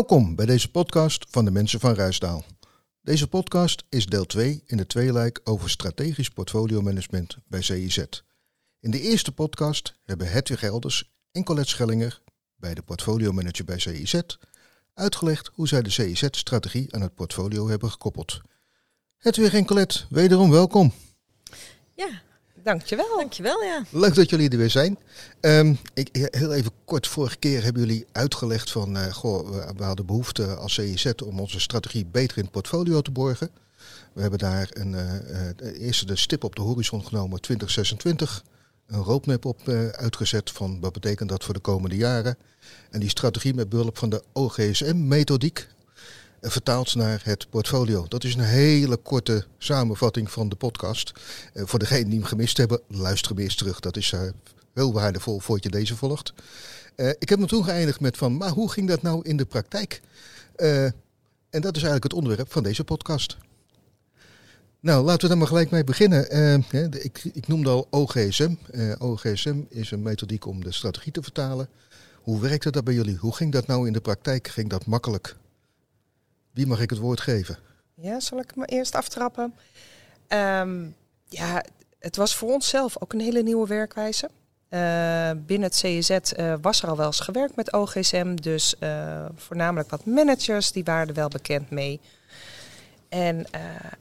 Welkom bij deze podcast van de mensen van Ruisdaal. Deze podcast is deel 2 in de tweeluik over strategisch portfolio management bij CIZ. In de eerste podcast hebben Hedwig Elders en Colette Schellinger, bij de portfolio manager bij CIZ, uitgelegd hoe zij de CIZ-strategie aan het portfolio hebben gekoppeld. Hedwig en Colette, wederom welkom. Ja, dankjewel. Dankjewel, ja. Leuk dat jullie er weer zijn. Um, ik, heel even kort, vorige keer hebben jullie uitgelegd van, uh, goh, we, we, hadden behoefte als CIZ om onze strategie beter in het portfolio te borgen. We hebben daar een, uh, uh, eerste de stip op de horizon genomen, 2026. Een roadmap op uitgezet van wat betekent dat voor de komende jaren. En die strategie met behulp van de OGSM-methodiek, vertaald naar het portfolio. Dat is een hele korte samenvatting van de podcast. Uh, voor degenen die hem gemist hebben, luister hem eerst terug. Dat is uh, heel waardevol voordat je deze volgt. Uh, ik heb me toen geëindigd met van, maar hoe ging dat nou in de praktijk? en dat is eigenlijk het onderwerp van deze podcast. Nou, laten we daar maar gelijk mee beginnen. ik, ik, noemde al OGSM. OGSM is een methodiek om de strategie te vertalen. Hoe werkte dat bij jullie? Hoe ging dat nou in de praktijk? Ging dat makkelijk? Wie mag ik het woord geven? Ja, zal ik me eerst aftrappen? Um, ja, het was voor onszelf ook een hele nieuwe werkwijze. Uh, binnen het CZ uh, was er al wel eens gewerkt met OGSM, dus uh, voornamelijk wat managers, die waren er wel bekend mee. En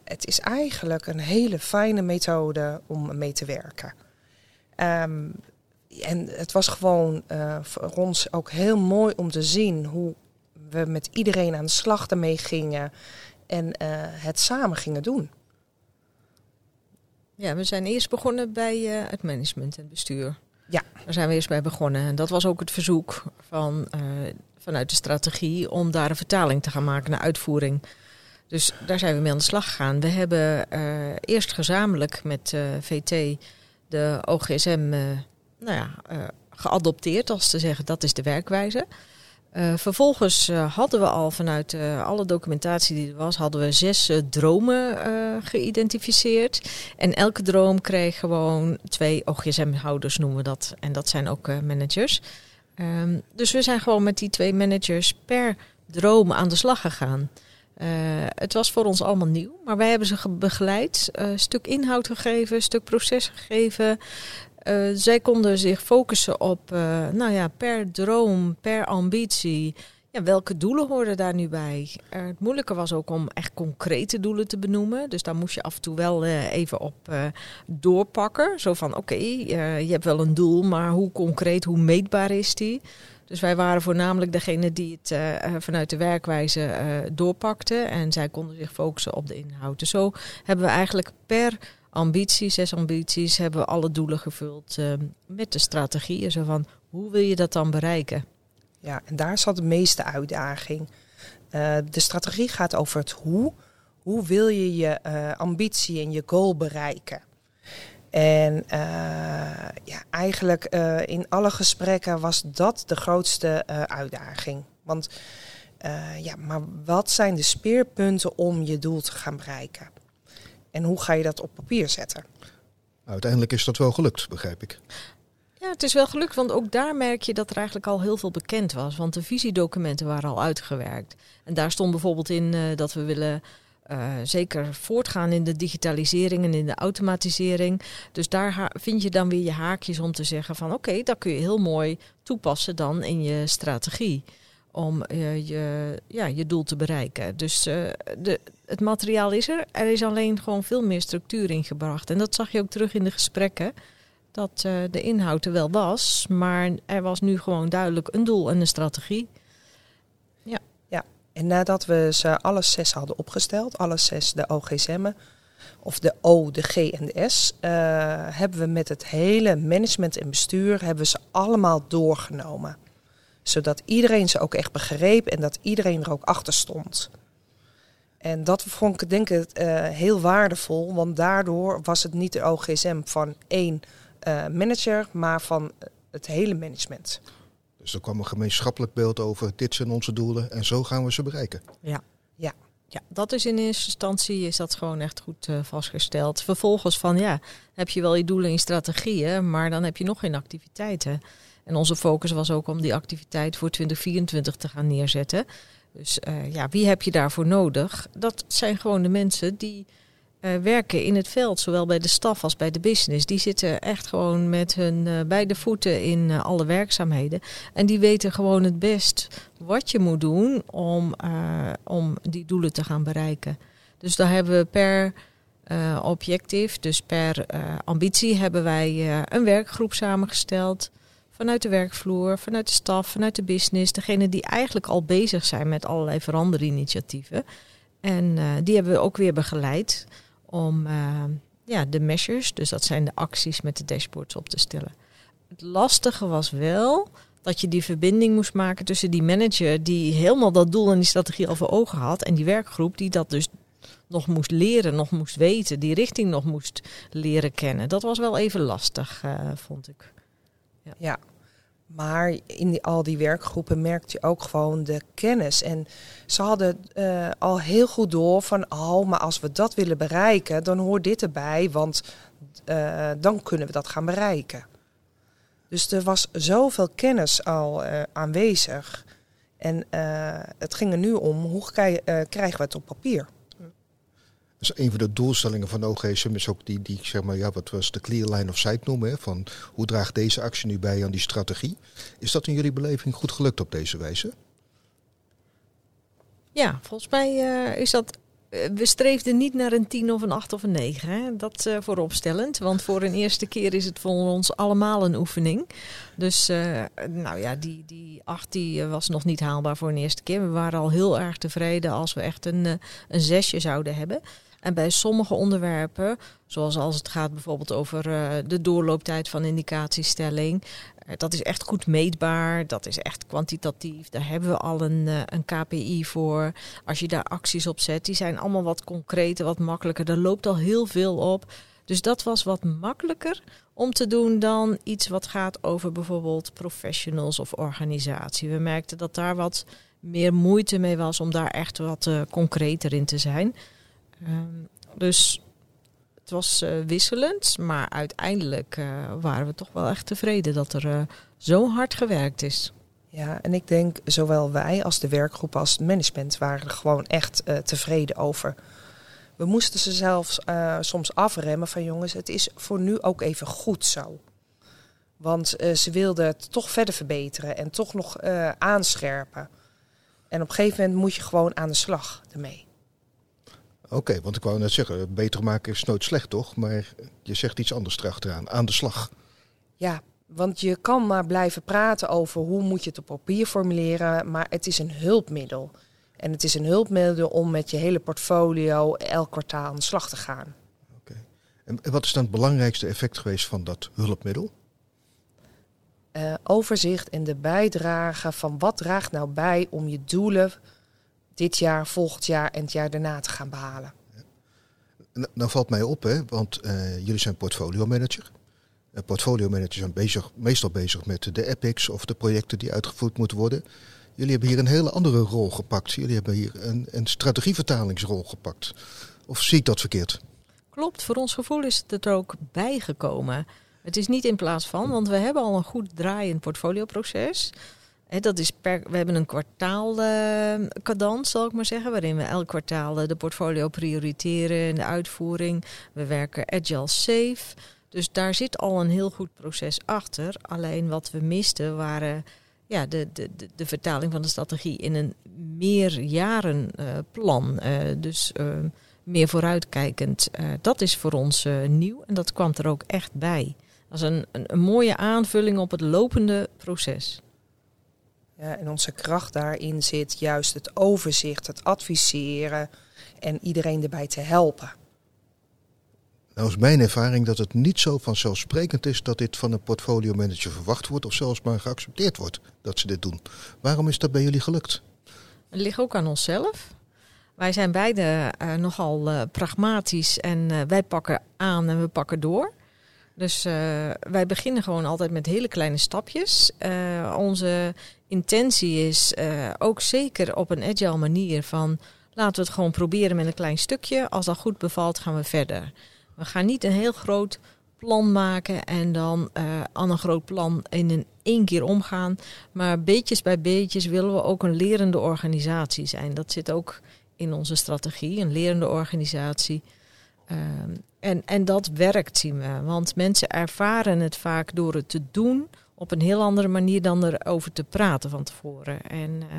het is eigenlijk een hele fijne methode om mee te werken. Um, en het was gewoon voor ons ook heel mooi om te zien hoe we met iedereen aan de slag ermee gingen en uh, het samen gingen doen. Ja, we zijn eerst begonnen bij uh, het management en bestuur. Ja. Daar zijn we eerst bij begonnen. En dat was ook het verzoek van, uh, vanuit de strategie om daar een vertaling te gaan maken naar uitvoering. Dus daar zijn we mee aan de slag gegaan. We hebben eerst gezamenlijk met VT de OGSM nou ja, geadopteerd, als te zeggen dat is de werkwijze. Uh, vervolgens uh, hadden we al vanuit uh, alle documentatie die er was, hadden we zes dromen geïdentificeerd. En elke droom kreeg gewoon twee OGSM-houders, noemen we dat. En dat zijn ook managers. Um, dus we zijn gewoon met die twee managers per droom aan de slag gegaan. het was voor ons allemaal nieuw, maar wij hebben ze begeleid, stuk inhoud gegeven, stuk proces gegeven. Uh, zij konden zich focussen op, uh, nou ja, per droom, per ambitie. Ja, welke doelen hoorden daar nu bij? Uh, het moeilijke was ook om echt concrete doelen te benoemen. Dus daar moest je af en toe wel even op doorpakken. Zo van, oké, je hebt wel een doel, maar hoe concreet, hoe meetbaar is die? Dus wij waren voornamelijk degene die het vanuit de werkwijze doorpakte. En zij konden zich focussen op de inhoud. Dus zo hebben we eigenlijk per ambities, zes ambities, hebben we alle doelen gevuld uh, met de strategieën. Zo van, hoe wil je dat dan bereiken? Ja, en daar zat de meeste uitdaging. Uh, de strategie gaat over het hoe. Hoe wil je je uh, ambitie en je goal bereiken? En ja, eigenlijk in alle gesprekken was dat de grootste uitdaging. Want ja, maar wat zijn de speerpunten om je doel te gaan bereiken? En hoe ga je dat op papier zetten? Uiteindelijk is dat wel gelukt, begrijp ik. Ja, het is wel gelukt, want ook daar merk je dat er eigenlijk al heel veel bekend was. Want de visiedocumenten waren al uitgewerkt. En daar stond bijvoorbeeld in uh, dat we willen uh, zeker voortgaan in de digitalisering en in de automatisering. Dus daar vind je dan weer je haakjes om te zeggen van oké, okay, dat kun je heel mooi toepassen dan in je strategie om uh, je, ja, je doel te bereiken. Dus uh, de, het materiaal is er. Er is alleen gewoon veel meer structuur ingebracht. En dat zag je ook terug in de gesprekken. Dat uh, de inhoud er wel was, maar er was nu gewoon duidelijk een doel en een strategie. Ja. ja. En nadat we ze alle zes hadden opgesteld, alle zes de OGSM'en, of de O, de G en de S, hebben we met het hele management en bestuur hebben we ze allemaal doorgenomen zodat iedereen ze ook echt begreep en dat iedereen er ook achter stond. En dat vond ik denk ik uh, heel waardevol, want daardoor was het niet de OGSM van één uh, manager, maar van het hele management. Dus er kwam een gemeenschappelijk beeld over, dit zijn onze doelen en zo gaan we ze bereiken. Ja, ja. Ja, dat is in eerste instantie is dat gewoon echt goed uh, vastgesteld. Vervolgens van ja, heb je wel je doelen en strategieën, maar dan heb je nog geen activiteiten. En onze focus was ook om die activiteit voor 2024 te gaan neerzetten. Dus uh, ja, wie heb je daarvoor nodig? Dat zijn gewoon de mensen die uh, werken in het veld, zowel bij de staf als bij de business. Die zitten echt gewoon met hun uh, beide voeten in alle werkzaamheden. En die weten gewoon het best wat je moet doen om, om die doelen te gaan bereiken. Dus daar hebben we per objectief, dus per ambitie, hebben wij een werkgroep samengesteld vanuit de werkvloer, vanuit de staf, vanuit de business. Degene die eigenlijk al bezig zijn met allerlei veranderinitiatieven. En uh, die hebben we ook weer begeleid om uh, ja, de measures, dus dat zijn de acties met de dashboards op te stellen. Het lastige was wel dat je die verbinding moest maken tussen die manager die helemaal dat doel en die strategie al voor ogen had en die werkgroep die dat dus nog moest leren, nog moest weten, die richting nog moest leren kennen. Dat was wel even lastig, uh, vond ik. Ja. ja. Maar in al die werkgroepen merkte je ook gewoon de kennis. En ze hadden uh, al heel goed door van, oh, maar als we dat willen bereiken, dan hoort dit erbij, want uh, dan kunnen we dat gaan bereiken. Dus er was zoveel kennis al uh, aanwezig. En het ging er nu om, hoe krijgen we het op papier? Dus een van de doelstellingen van OGSM is ook die, die zeg maar, ja, wat was de clear line of sight noemen. Hè, van hoe draagt deze actie nu bij aan die strategie? Is dat in jullie beleving goed gelukt op deze wijze? Ja, volgens mij uh, is dat. Uh, we streefden niet naar een 10 of een 8 of een 9. Hè? Dat uh, vooropstellend. Want voor een eerste keer is het voor ons allemaal een oefening. Dus nou ja, die, die 8 die, was nog niet haalbaar voor een eerste keer. We waren al heel erg tevreden als we echt een, een zesje zouden hebben. En bij sommige onderwerpen, zoals als het gaat bijvoorbeeld over uh, de doorlooptijd van indicatiestelling, uh, dat is echt goed meetbaar, dat is echt kwantitatief. Daar hebben we al een, uh, een KPI voor. Als je daar acties op zet, die zijn allemaal wat concreter, wat makkelijker. Daar loopt al heel veel op. Dus dat was wat makkelijker om te doen dan iets wat gaat over bijvoorbeeld professionals of organisatie. We merkten dat daar wat meer moeite mee was om daar echt wat concreter in te zijn. Um, dus het was uh, wisselend, maar uiteindelijk uh, waren we toch wel echt tevreden dat er uh, zo hard gewerkt is. Ja, en ik denk zowel wij als de werkgroep als het management waren er gewoon echt tevreden over. We moesten ze zelfs soms afremmen van jongens, het is voor nu ook even goed zo. Want ze wilden het toch verder verbeteren en toch nog aanscherpen. En op een gegeven moment moet je gewoon aan de slag ermee. Oké, want ik wou net zeggen, beter maken is nooit slecht, toch? Maar je zegt iets anders erachteraan, aan de slag. Ja, want je kan maar blijven praten over hoe moet je het op papier formuleren, maar het is een hulpmiddel. En het is een hulpmiddel om met je hele portfolio elk kwartaal aan de slag te gaan. Oké. En wat is dan het belangrijkste effect geweest van dat hulpmiddel? Uh, overzicht en de bijdrage van wat draagt nou bij om je doelen dit jaar, volgend jaar en het jaar daarna te gaan behalen. Nou valt mij op, hè, want uh, jullie zijn portfolio manager. Uh, portfolio managers zijn bezig, meestal bezig met de epics of de projecten die uitgevoerd moeten worden. Jullie hebben hier een hele andere rol gepakt. Jullie hebben hier een, een strategievertalingsrol gepakt. Of zie ik dat verkeerd? Klopt, voor ons gevoel is het er ook bijgekomen. Het is niet in plaats van, want we hebben al een goed draaiend portfolioproces dat is we hebben een kwartaal uh, zal ik maar zeggen, waarin we elk kwartaal uh, de portfolio prioriteren in de uitvoering. We werken agile safe. Dus daar zit al een heel goed proces achter. Alleen wat we misten waren ja, de, de, de, vertaling van de strategie in een meerjarenplan. Uh, dus meer vooruitkijkend. dat is voor ons nieuw en dat kwam er ook echt bij. Dat is een, een mooie aanvulling op het lopende proces. Ja, en onze kracht daarin zit juist het overzicht, het adviseren en iedereen erbij te helpen. Nou is mijn ervaring dat het niet zo vanzelfsprekend is dat dit van een portfolio manager verwacht wordt of zelfs maar geaccepteerd wordt dat ze dit doen. Waarom is dat bij jullie gelukt? Het ligt ook aan onszelf. Wij zijn beide uh, nogal uh, pragmatisch en uh, wij pakken aan en we pakken door. Dus wij beginnen gewoon altijd met hele kleine stapjes. onze intentie is uh, ook zeker op een agile manier van laten we het gewoon proberen met een klein stukje. Als dat goed bevalt, gaan we verder. We gaan niet een heel groot plan maken en dan aan een groot plan in een één keer omgaan. Maar beetjes bij beetjes willen we ook een lerende organisatie zijn. Dat zit ook in onze strategie, een lerende organisatie. Ehm, en, en dat werkt, zien we. Want mensen ervaren het vaak door het te doen op een heel andere manier dan erover te praten van tevoren. En uh,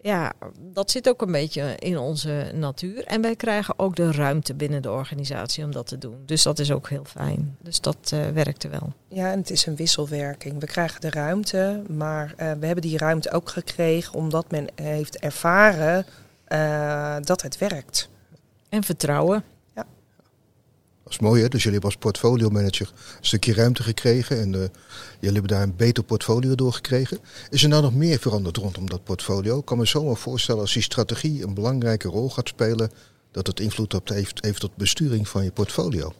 ja, dat zit ook een beetje in onze natuur. En wij krijgen ook de ruimte binnen de organisatie om dat te doen. Dus dat is ook heel fijn. Dus dat uh, werkte wel. Ja, en het is een wisselwerking. We krijgen de ruimte, maar uh, we hebben die ruimte ook gekregen omdat men heeft ervaren dat het werkt. En vertrouwen. Is mooi hè, dus jullie hebben als portfolio manager een stukje ruimte gekregen en uh, jullie hebben daar een beter portfolio door gekregen. Is er nou nog meer veranderd rondom dat portfolio? Ik kan me zomaar voorstellen als die strategie een belangrijke rol gaat spelen, dat het invloed op heeft, heeft op besturing van je portfolio.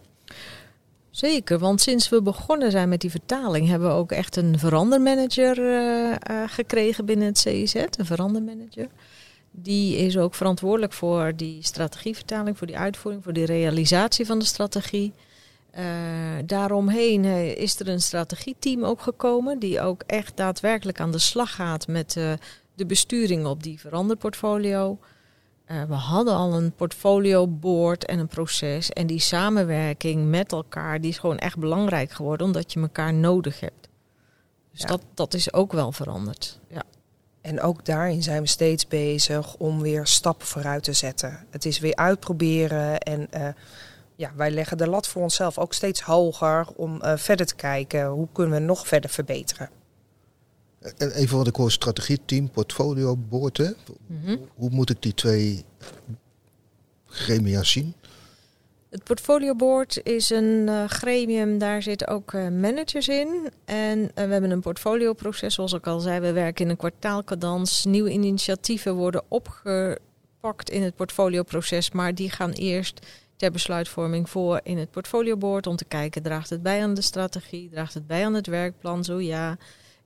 Zeker, want sinds we begonnen zijn met die vertaling hebben we ook echt een verandermanager uh, uh, gekregen binnen het CIZ, een verandermanager. Die is ook verantwoordelijk voor die strategievertaling, voor die uitvoering, voor die realisatie van de strategie. Uh, daaromheen is er een strategieteam ook gekomen, die ook echt daadwerkelijk aan de slag gaat met uh, de besturing op die veranderportfolio. Uh, we hadden al een portfolio board en een proces. En die samenwerking met elkaar die is gewoon echt belangrijk geworden, omdat je elkaar nodig hebt. Dus ja. dat, dat is ook wel veranderd. Ja. En ook daarin zijn we steeds bezig om weer stappen vooruit te zetten. Het is weer uitproberen en uh, ja, wij leggen de lat voor onszelf ook steeds hoger om uh, verder te kijken hoe kunnen we nog verder verbeteren. En even wat ik hoor, strategieteam, portfolio, boord. Mm -hmm. Hoe moet ik die twee gremia zien? Het Portfolio Board is een uh, gremium, daar zitten ook uh, managers in. En uh, we hebben een portfolioproces, zoals ik al zei. We werken in een kwartaalkadans. Nieuwe initiatieven worden opgepakt in het portfolioproces, maar die gaan eerst ter besluitvorming voor in het portfolioboard om te kijken, draagt het bij aan de strategie, draagt het bij aan het werkplan, zo ja.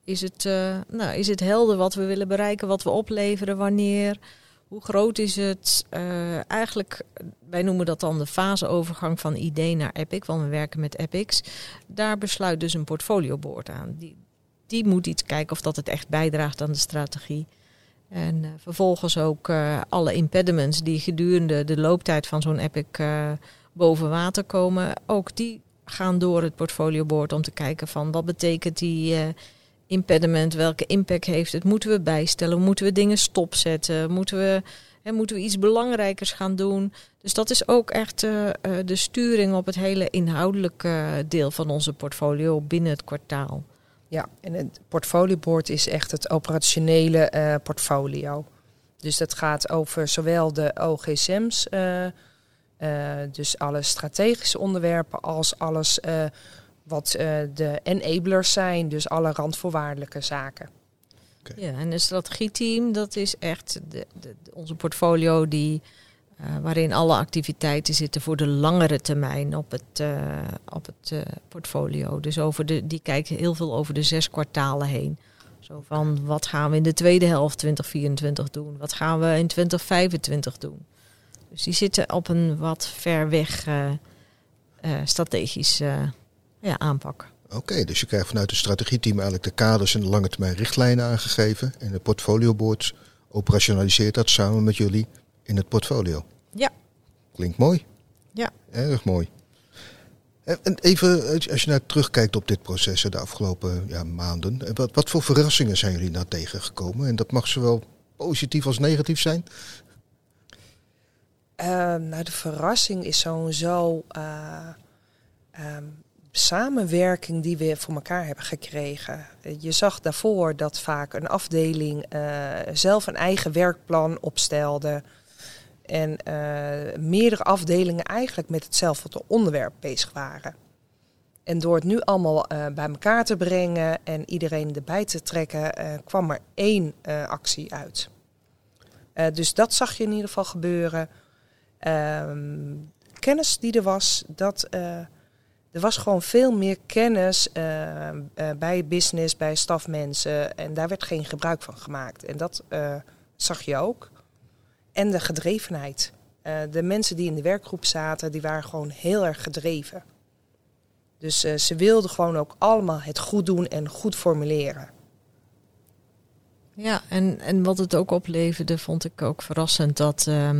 Is het, nou, is het helder wat we willen bereiken, wat we opleveren, wanneer... Hoe groot is het? Uh, eigenlijk, wij noemen dat dan de faseovergang van idee naar Epic, want we werken met Epics. Daar besluit dus een portfolioboard aan. Die, die moet iets kijken of dat het echt bijdraagt aan de strategie. En uh, vervolgens ook uh, alle impediments die gedurende de looptijd van zo'n Epic boven water komen, ook die gaan door het portfolioboard om te kijken van wat betekent die impediment, welke impact heeft het? Moeten we bijstellen? Moeten we dingen stopzetten? Moeten we, hè, moeten we iets belangrijkers gaan doen? Dus dat is ook echt uh, uh, de sturing op het hele inhoudelijke deel van onze portfolio binnen het kwartaal. Ja, en het portfolioboard is echt het operationele uh, portfolio. Dus dat gaat over zowel de OGSM's, dus alle strategische onderwerpen, als alles wat uh, de enablers zijn, dus alle randvoorwaardelijke zaken. Okay. Ja, en een strategieteam, dat is echt de, de, onze portfolio die, uh, waarin alle activiteiten zitten voor de langere termijn op het, uh, op het portfolio. Dus over de, die kijken heel veel over de zes kwartalen heen. Zo van wat gaan we in de tweede helft 2024 doen? Wat gaan we in 2025 doen? Dus die zitten op een wat ver weg strategisch ja, aanpak. Oké, okay, dus je krijgt vanuit het strategieteam eigenlijk de kaders en de lange termijn richtlijnen aangegeven. En de portfolioboard operationaliseert dat samen met jullie in het portfolio. Ja. Klinkt mooi. Ja. Erg mooi. En even, als je nou terugkijkt op dit proces de afgelopen ja, maanden, wat, wat voor verrassingen zijn jullie nou tegengekomen? En dat mag zowel positief als negatief zijn? Uh, nou, de verrassing is sowieso uh, um, samenwerking die we voor elkaar hebben gekregen. Je zag daarvoor dat vaak een afdeling uh, zelf een eigen werkplan opstelde. En uh, meerdere afdelingen eigenlijk met hetzelfde onderwerp bezig waren. En door het nu allemaal uh, bij elkaar te brengen en iedereen erbij te trekken, kwam er één actie uit. dus dat zag je in ieder geval gebeuren. Ehm, kennis die er was, dat er was gewoon veel meer kennis uh, uh, bij business, bij stafmensen. En daar werd geen gebruik van gemaakt. En dat uh, zag je ook. En de gedrevenheid. de mensen die in de werkgroep zaten, die waren gewoon heel erg gedreven. Dus ze wilden gewoon ook allemaal het goed doen en goed formuleren. Ja, en, en wat het ook opleverde, vond ik ook verrassend dat. Uh,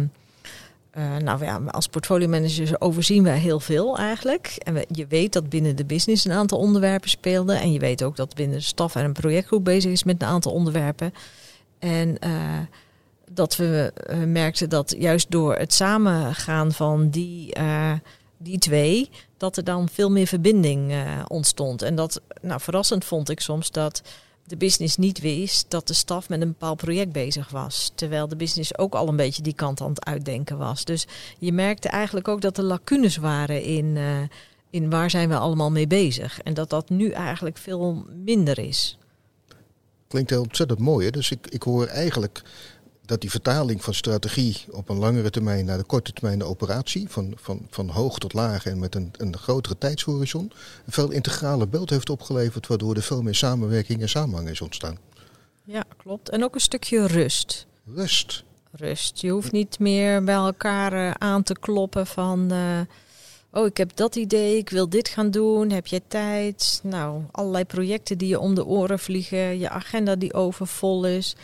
uh, nou ja, als portfolio managers overzien wij heel veel eigenlijk. En je weet dat binnen de business een aantal onderwerpen speelden. En je weet ook dat binnen de staf en een projectgroep bezig is met een aantal onderwerpen. En uh, dat we uh, merkten dat juist door het samengaan van die, die twee, dat er dan veel meer verbinding ontstond. En dat, nou verrassend vond ik soms dat de business niet wist dat de staf met een bepaald project bezig was. Terwijl de business ook al een beetje die kant aan het uitdenken was. Dus je merkte eigenlijk ook dat er lacunes waren in, uh, in waar zijn we allemaal mee bezig. En dat dat nu eigenlijk veel minder is. Klinkt heel ontzettend mooi. Hè? Dus ik, ik hoor eigenlijk dat die vertaling van strategie op een langere termijn naar de korte termijn de operatie, van, van, van hoog tot laag en met een, een grotere tijdshorizon, een veel integrale beeld heeft opgeleverd, waardoor er veel meer samenwerking en samenhang is ontstaan. Ja, klopt. En ook een stukje rust. Rust. Rust. Je hoeft niet meer bij elkaar uh, aan te kloppen van. Uh, oh, ik heb dat idee, ik wil dit gaan doen. Heb jij tijd? Nou, allerlei projecten die je om de oren vliegen. Je agenda die overvol is.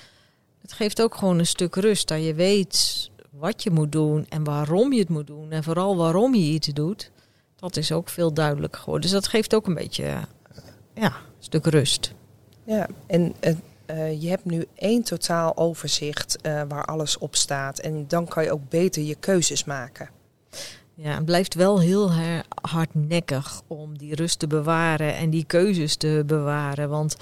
Het geeft ook gewoon een stuk rust dat je weet wat je moet doen en waarom je het moet doen. En vooral waarom je iets doet. Dat is ook veel duidelijker geworden. Dus dat geeft ook een beetje ja, een stuk rust. Ja, en uh, je hebt nu één totaal overzicht uh, waar alles op staat. En dan kan je ook beter je keuzes maken. Ja, het blijft wel heel hardnekkig om die rust te bewaren en die keuzes te bewaren. Want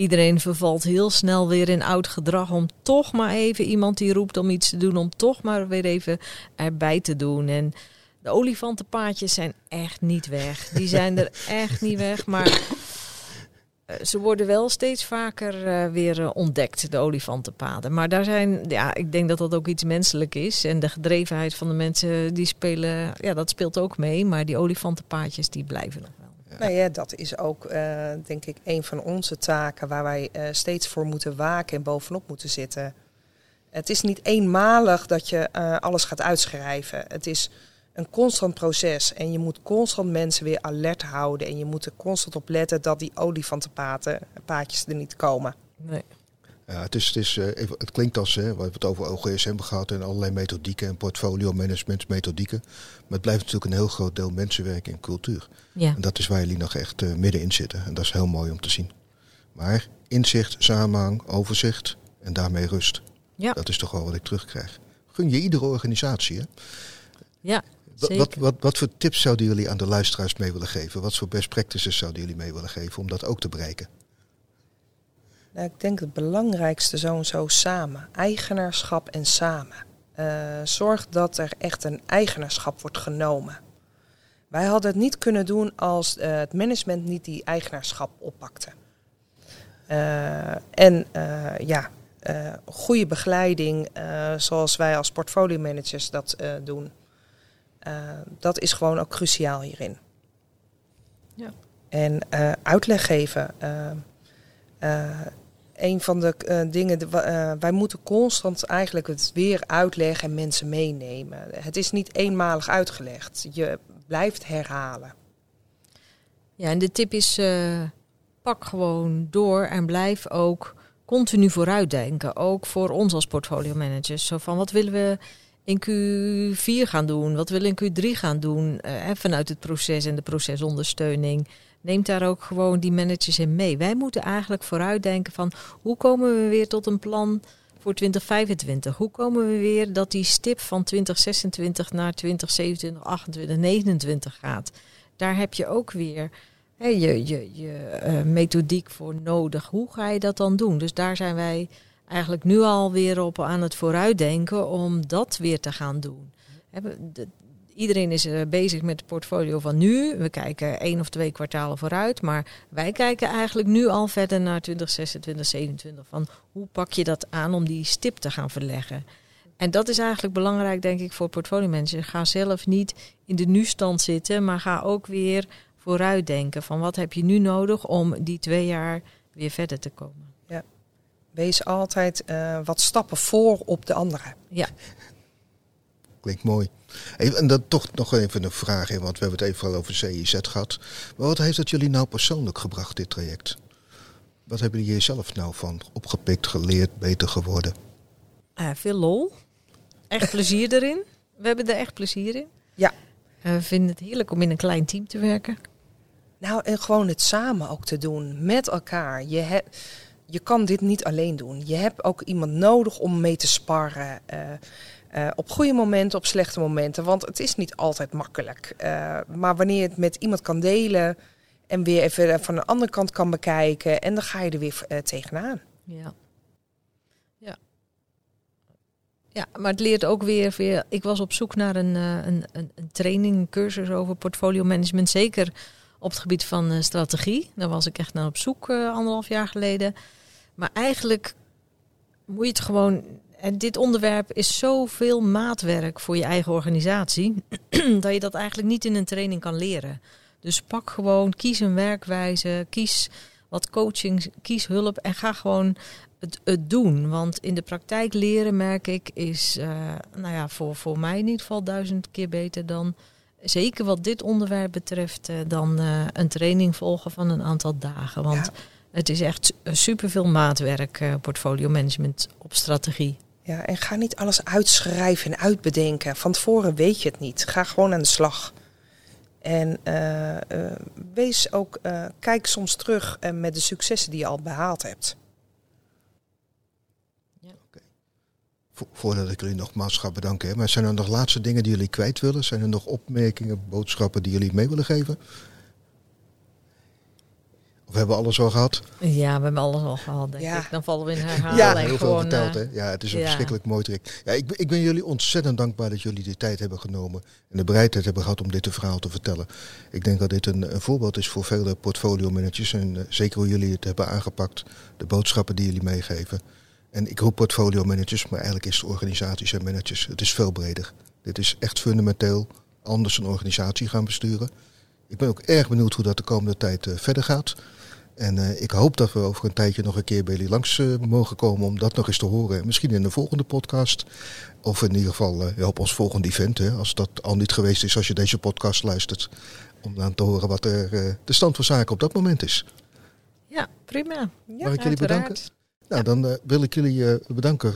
Iedereen vervalt heel snel weer in oud gedrag om toch maar even iemand die roept om iets te doen, om toch maar weer even erbij te doen. En de olifantenpaadjes zijn echt niet weg. Die zijn er echt niet weg, maar eh, ze worden wel steeds vaker uh, weer uh, ontdekt, de olifantenpaden. Maar daar zijn, ja, ik denk dat dat ook iets menselijk is. En de gedrevenheid van de mensen die spelen, ja, dat speelt ook mee. Maar die olifantenpaadjes, die blijven nog. Nou ja, dat is ook uh, denk ik een van onze taken waar wij uh, steeds voor moeten waken en bovenop moeten zitten. Het is niet eenmalig dat je uh, alles gaat uitschrijven. Het is een constant proces en je moet constant mensen weer alert houden en je moet er constant op letten dat die olifantenpaadjes er niet komen. Nee. Ja, het, is, het, is, uh, het klinkt als, hè, we hebben het over OGSM gehad en allerlei methodieken en portfolio management methodieken. Maar het blijft natuurlijk een heel groot deel mensenwerk en cultuur. Ja. En dat is waar jullie nog echt uh, middenin zitten. En dat is heel mooi om te zien. Maar inzicht, samenhang, overzicht en daarmee rust. Ja. Dat is toch wel wat ik terugkrijg. Gun je iedere organisatie, hè? Ja, wat, wat, wat, wat, voor tips zouden jullie aan de luisteraars mee willen geven? Wat voor best practices zouden jullie mee willen geven om dat ook te bereiken? Nou, ik denk het belangrijkste zo en zo samen. Eigenaarschap en samen. Uh, zorg dat er echt een eigenaarschap wordt genomen. Wij hadden het niet kunnen doen als uh, het management niet die eigenaarschap oppakte. Uh, en ja, goede begeleiding, zoals wij als portfolio managers dat doen, dat is gewoon ook cruciaal hierin. Ja. En uitleg geven een van de uh, dingen, de, uh, wij moeten constant eigenlijk het weer uitleggen en mensen meenemen. Het is niet eenmalig uitgelegd. Je blijft herhalen. Ja, en de tip is: uh, pak gewoon door en blijf ook continu vooruitdenken. Ook voor ons als portfolio managers. Zo van wat willen we in Q4 gaan doen? Wat willen we in Q3 gaan doen? vanuit het proces en de procesondersteuning neemt daar ook gewoon die managers in mee. Wij moeten eigenlijk vooruitdenken van hoe komen we weer tot een plan voor 2025? Hoe komen we weer dat die stip van 2026 naar 2027, 28, 29 gaat? Daar heb je ook weer je, je, je uh, methodiek voor nodig. Hoe ga je dat dan doen? Dus daar zijn wij eigenlijk nu alweer op aan het vooruitdenken om dat weer te gaan doen. Iedereen is uh, bezig met het portfolio van nu. We kijken één of twee kwartalen vooruit. Maar wij kijken eigenlijk nu al verder naar 2026, 2027. Van hoe pak je dat aan om die stip te gaan verleggen? En dat is eigenlijk belangrijk, denk ik, voor portfolio. Ga zelf niet in de nu-stand zitten, maar ga ook weer vooruitdenken van wat heb je nu nodig om die twee jaar weer verder te komen. Ja. Wees altijd uh, wat stappen voor op de andere. Ja. Klinkt mooi. Even, en dan toch nog even een vraag in, want we hebben het even al over CIZ gehad. Maar wat heeft het jullie nou persoonlijk gebracht, dit traject? Wat hebben jullie zelf nou van opgepikt, geleerd, beter geworden? Uh, veel lol. Echt plezier erin. We hebben er echt plezier in. Ja. Uh, we vinden het heerlijk om in een klein team te werken. Nou, en gewoon het samen ook te doen, met elkaar. Je, hebt, je kan dit niet alleen doen. Je hebt ook iemand nodig om mee te sparren. Uh, op goede momenten, op slechte momenten. Want het is niet altijd makkelijk. maar wanneer je het met iemand kan delen en weer even van de andere kant kan bekijken. En dan ga je er weer tegenaan. Ja. Ja, maar het leert ook weer, weer. Ik was op zoek naar een, een, een, een training, een cursus over portfolio management. Zeker op het gebied van strategie. Daar was ik echt naar op zoek anderhalf jaar geleden. Maar eigenlijk moet je het gewoon. En dit onderwerp is zoveel maatwerk voor je eigen organisatie. dat je dat eigenlijk niet in een training kan leren. Dus pak gewoon, kies een werkwijze, kies wat coaching, kies hulp en ga gewoon het, het doen. Want in de praktijk leren, merk ik, is uh, nou ja, voor, voor mij in ieder geval duizend keer beter dan zeker wat dit onderwerp betreft, uh, dan uh, een training volgen van een aantal dagen. Want ja. het is echt superveel maatwerk, portfolio management op strategie. Ja, en ga niet alles uitschrijven en uitbedenken. Van tevoren weet je het niet. Ga gewoon aan de slag. En wees ook, kijk soms terug met de successen die je al behaald hebt. voordat ik jullie nogmaals ga bedanken. Hè. Maar zijn er nog laatste dingen die jullie kwijt willen? Zijn er nog opmerkingen, boodschappen die jullie mee willen geven? Of hebben we alles al gehad? Ja, we hebben alles al gehad, denk Ja. ik. Dan vallen we in herhaling. Ja, heel veel verteld. eh, Hè? Ja, het is een ja. verschrikkelijk mooi traject. Ja, ik, ben- ik ben jullie ontzettend dankbaar dat jullie de tijd hebben genomen en de bereidheid hebben gehad om dit verhaal te vertellen. Ik denk dat dit een, een voorbeeld is voor vele portfolio managers en eh, zeker hoe jullie het hebben aangepakt, de boodschappen die jullie meegeven. En ik roep portfolio managers, maar eigenlijk is het organisaties en managers. Het is veel breder. Dit is echt fundamenteel anders een organisatie gaan besturen. Ik ben ook erg benieuwd hoe dat de komende tijd eh, verder gaat. En eh, ik hoop dat we over een tijdje nog een keer bij jullie langs eh, mogen komen om dat nog eens te horen. Misschien in de volgende podcast. Of in ieder geval ja, op ons volgende event. Hè, als dat al niet geweest is als je deze podcast luistert. Om dan te horen wat er, de stand van zaken op dat moment is. Ja, prima. Ja, Mag ik jullie bedanken? Nou, dan wil ik jullie bedanken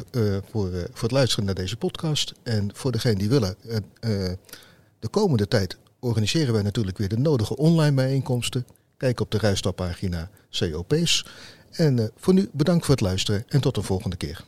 voor, voor het luisteren naar deze podcast. En voor degenen die willen, de komende tijd organiseren wij natuurlijk weer de nodige online bijeenkomsten. Kijk op de Rijstappagina COP's. En eh, voor nu bedankt voor het luisteren en tot de volgende keer.